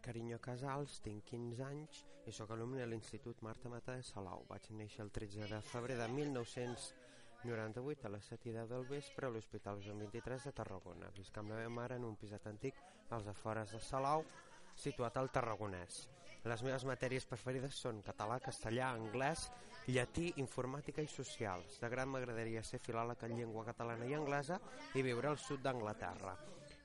Marc Carinyo Casals, tinc 15 anys i sóc alumne a l'Institut Marta Mata de Salau. Vaig néixer el 13 de febrer de 1998 a les 7 i 10 del vespre a l'Hospital Joan 23 de Tarragona. Visc amb la meva mare en un piset antic als afores de Salau, situat al Tarragonès. Les meves matèries preferides són català, castellà, anglès, llatí, informàtica i socials. De gran m'agradaria ser filòleg en llengua catalana i anglesa i viure al sud d'Anglaterra.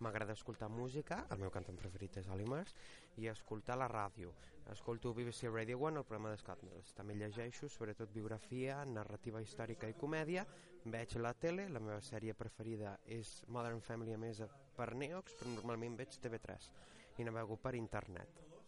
M'agrada escoltar música, el meu cantant preferit és Ali i escoltar la ràdio. Escolto BBC Radio 1, el programa Mills. També llegeixo, sobretot biografia, narrativa històrica i comèdia. Veig la tele, la meva sèrie preferida és Modern Family, a més per Neox, però normalment veig TV3 i navego per internet.